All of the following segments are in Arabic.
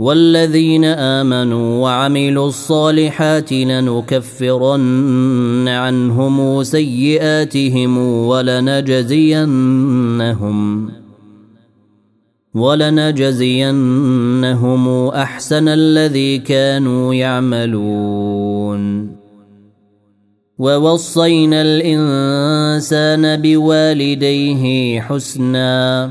والذين آمنوا وعملوا الصالحات لنكفرن عنهم سيئاتهم ولنجزينهم ولنجزينهم أحسن الذي كانوا يعملون. ووصينا الإنسان بوالديه حسنا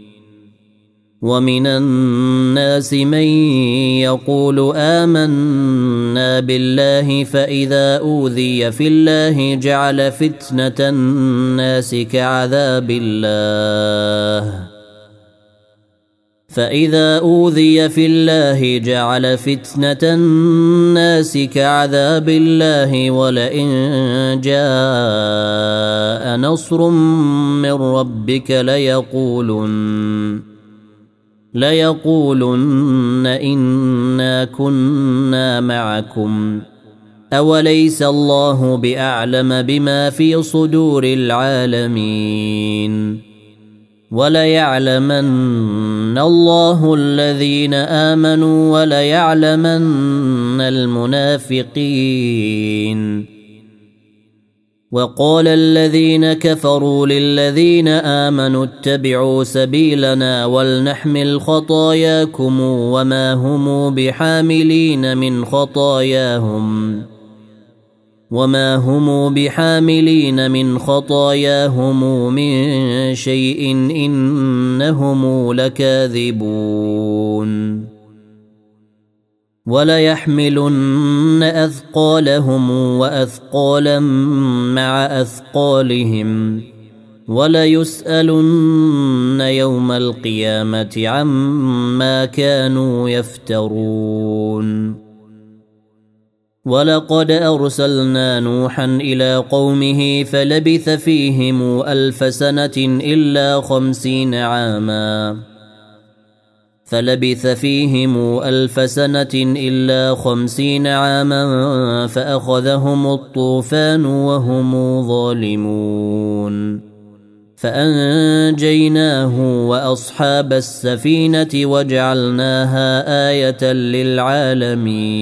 ومن الناس من يقول آمنا بالله فإذا أوذي في الله جعل فتنة الناس كعذاب الله. فإذا أوذي في الله جعل فتنة الناس كعذاب الله ولئن جاء نصر من ربك ليقولن ليقولن إنا كنا معكم. أوليس الله بأعلم بما في صدور العالمين؟ وليعلمن الله الذين آمنوا وليعلمن المنافقين. وقال الذين كفروا للذين آمنوا اتبعوا سبيلنا ولنحمل خطاياكم وما هم بحاملين من خطاياهم وما هم بحاملين من خطاياهم من شيء إنهم لكاذبون وليحملن أثقالهم وأثقالا مع أثقالهم وليسألن يوم القيامة عما كانوا يفترون ولقد أرسلنا نوحا إلى قومه فلبث فيهم ألف سنة إلا خمسين عاما فلبث فيهم ألف سنة إلا خمسين عاما فأخذهم الطوفان وهم ظالمون. فأنجيناه وأصحاب السفينة وجعلناها آية للعالمين.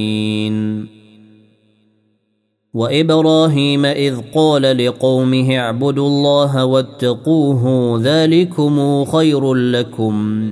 وإبراهيم إذ قال لقومه اعبدوا الله واتقوه ذلكم خير لكم.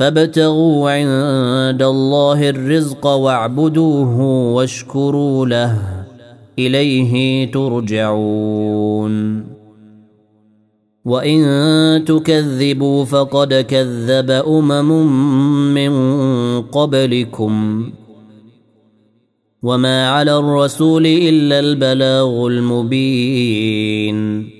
فابتغوا عند الله الرزق واعبدوه واشكروا له. إليه ترجعون. وإن تكذبوا فقد كذب أمم من قبلكم. وما على الرسول إلا البلاغ المبين.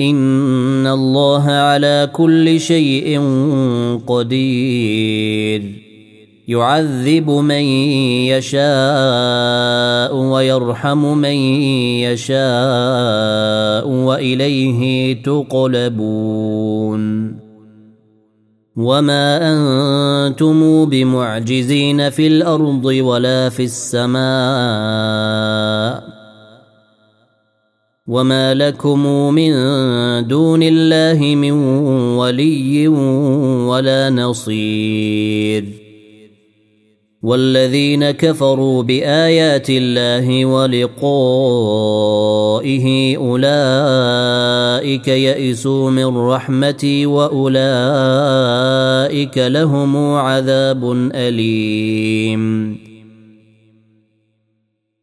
ان الله على كل شيء قدير. يعذب من يشاء ويرحم من يشاء واليه تقلبون. وما أنتم بمعجزين في الأرض ولا في السماء. وما لكم من دون الله من ولي ولا نصير والذين كفروا بايات الله ولقائه اولئك يئسوا من رحمتي واولئك لهم عذاب اليم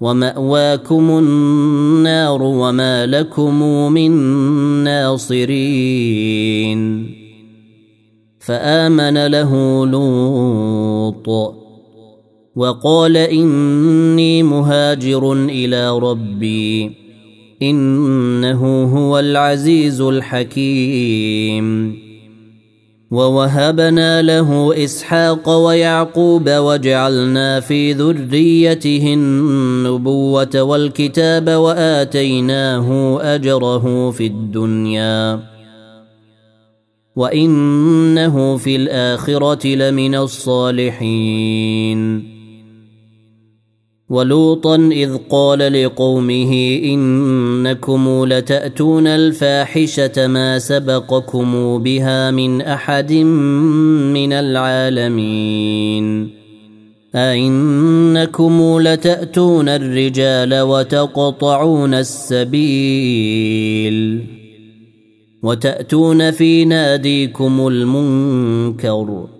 ومأواكم النار وما لكم من ناصرين. فآمن له لوط وقال إني مهاجر إلى ربي إنه هو العزيز الحكيم. ووهبنا له إسحاق ويعقوب وجعلنا في ذريته النبوة والكتاب وآتيناه أجره في الدنيا. وإنه في الآخرة لمن الصالحين. ولوطا إذ قال لقومه إنكم لتأتون الفاحشة ما سبقكم بها من أحد من العالمين. أئنكم لتأتون الرجال وتقطعون السبيل. وتأتون في ناديكم المنكر.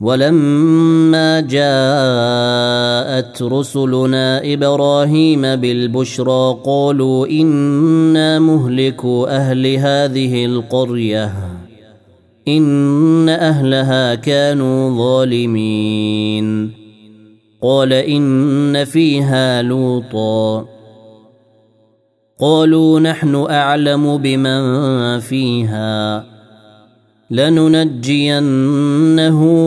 ولما جاءت رسلنا إبراهيم بالبشرى قالوا إنا مهلكوا أهل هذه القرية. إن أهلها كانوا ظالمين. قال إن فيها لوطا. قالوا نحن أعلم بمن فيها. لننجينه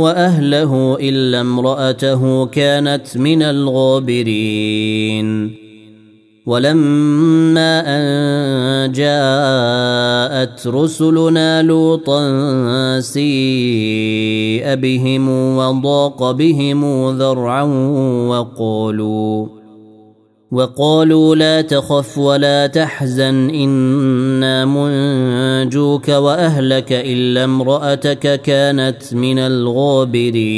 وأهله إلا امرأته كانت من الغابرين. ولما أن جاءت رسلنا لوطا سيء بهم وضاق بهم ذرعا وقالوا وقالوا لا تخف ولا تحزن إنا منجوك وأهلك إلا امرأتك كانت من الغابرين.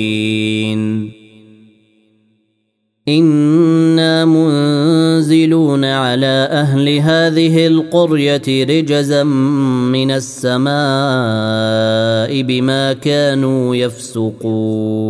إنا منزلون على أهل هذه القرية رجزا من السماء بما كانوا يفسقون.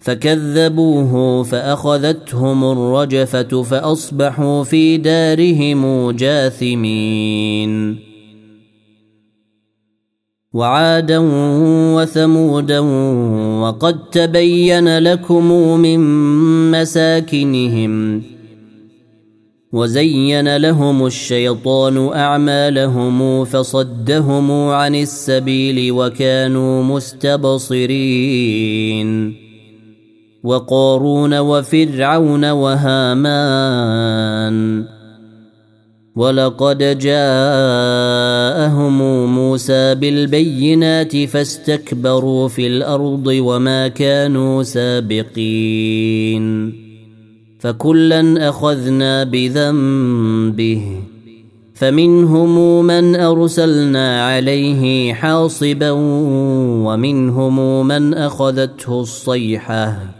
فكذبوه فأخذتهم الرجفة فأصبحوا في دارهم جاثمين. وعادا وثمودا وقد تبين لكم من مساكنهم وزين لهم الشيطان أعمالهم فصدهم عن السبيل وكانوا مستبصرين. وقارون وفرعون وهامان ولقد جاءهم موسى بالبينات فاستكبروا في الأرض وما كانوا سابقين فكلا أخذنا بذنبه فمنهم من أرسلنا عليه حاصبا ومنهم من أخذته الصيحة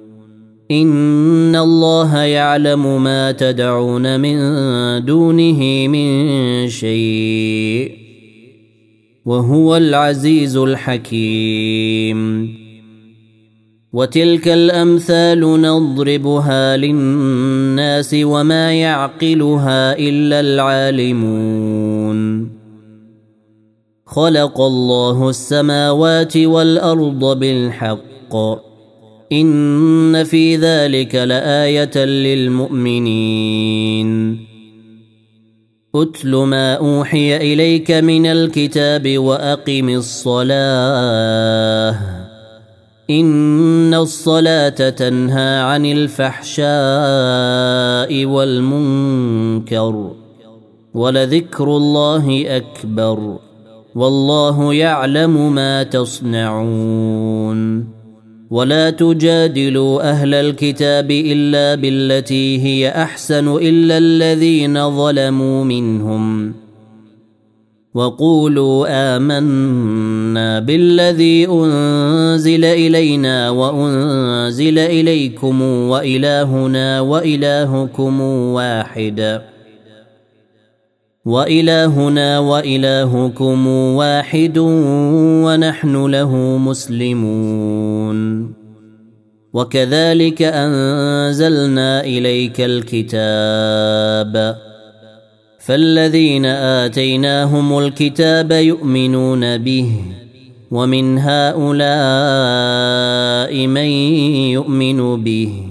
ان الله يعلم ما تدعون من دونه من شيء وهو العزيز الحكيم وتلك الامثال نضربها للناس وما يعقلها الا العالمون خلق الله السماوات والارض بالحق إن في ذلك لآية للمؤمنين. اتل ما أوحي إليك من الكتاب وأقم الصلاة. إن الصلاة تنهى عن الفحشاء والمنكر ولذكر الله أكبر. والله يعلم ما تصنعون. ولا تجادلوا أهل الكتاب الا بالتي هي احسن الا الذين ظلموا منهم وقولوا امنا بالذي انزل الينا وانزل اليكم والهنا والهكم واحد وإلهنا وإلهكم واحد ونحن له مسلمون. وكذلك أنزلنا إليك الكتاب. فالذين آتيناهم الكتاب يؤمنون به ومن هؤلاء من يؤمن به.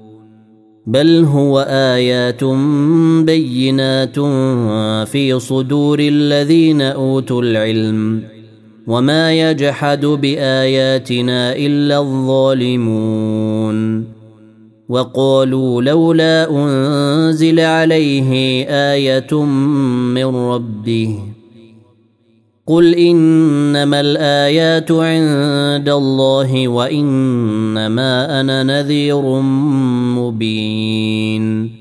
بل هو آيات بينات في صدور الذين أوتوا العلم وما يجحد بآياتنا إلا الظالمون وقالوا لولا أنزل عليه آية من ربه قل انما الايات عند الله وانما أنا نذير مبين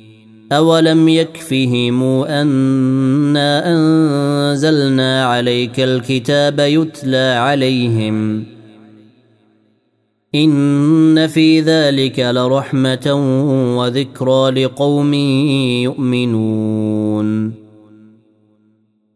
اولم يكفهم انا انزلنا عليك الكتاب يتلى عليهم ان في ذلك لرحمه وذكرى لقوم يؤمنون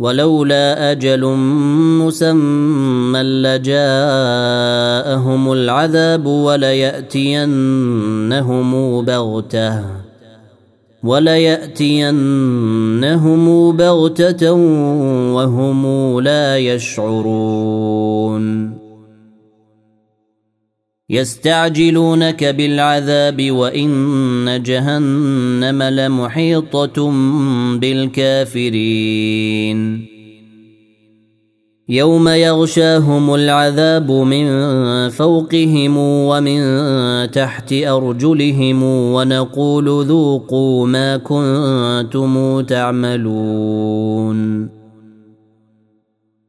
ولولا أجل مسمى لجاءهم العذاب وليأتينهم بغتة وليأتينهم بغتة وهم لا يشعرون. يستعجلونك بالعذاب وإن جهنم لمحيطة بالكافرين. يوم يغشاهم العذاب من فوقهم ومن تحت أرجلهم ونقول ذوقوا ما كنتم تعملون.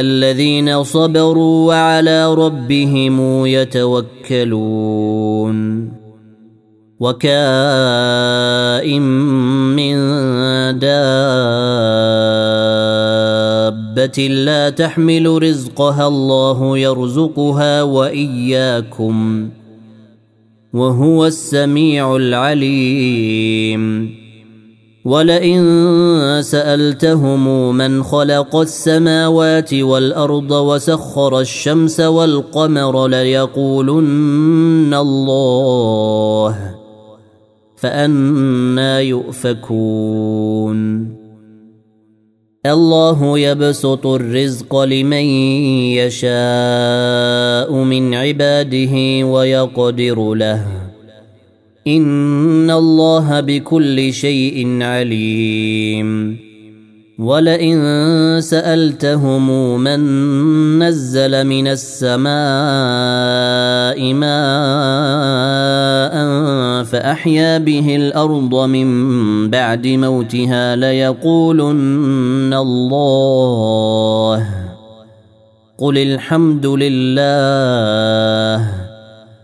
الذين صبروا وعلى ربهم يتوكلون. وكائن من دابة لا تحمل رزقها الله يرزقها وإياكم وهو السميع العليم. ولئن سألتهم من خلق السماوات والأرض وسخر الشمس والقمر ليقولن الله فأنا يؤفكون. الله يبسط الرزق لمن يشاء من عباده ويقدر له ان الله بكل شيء عليم ولئن سالتهم من نزل من السماء ماء فاحيا به الأرض من بعد موتها ليقولن الله قل الحمد لله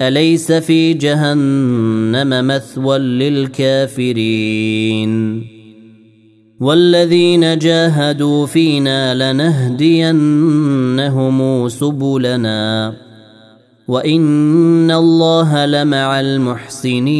أليس في جهنم مثوى للكافرين؟ والذين جاهدوا فينا لنهدينهم سبلنا وإن الله لمع المحسنين.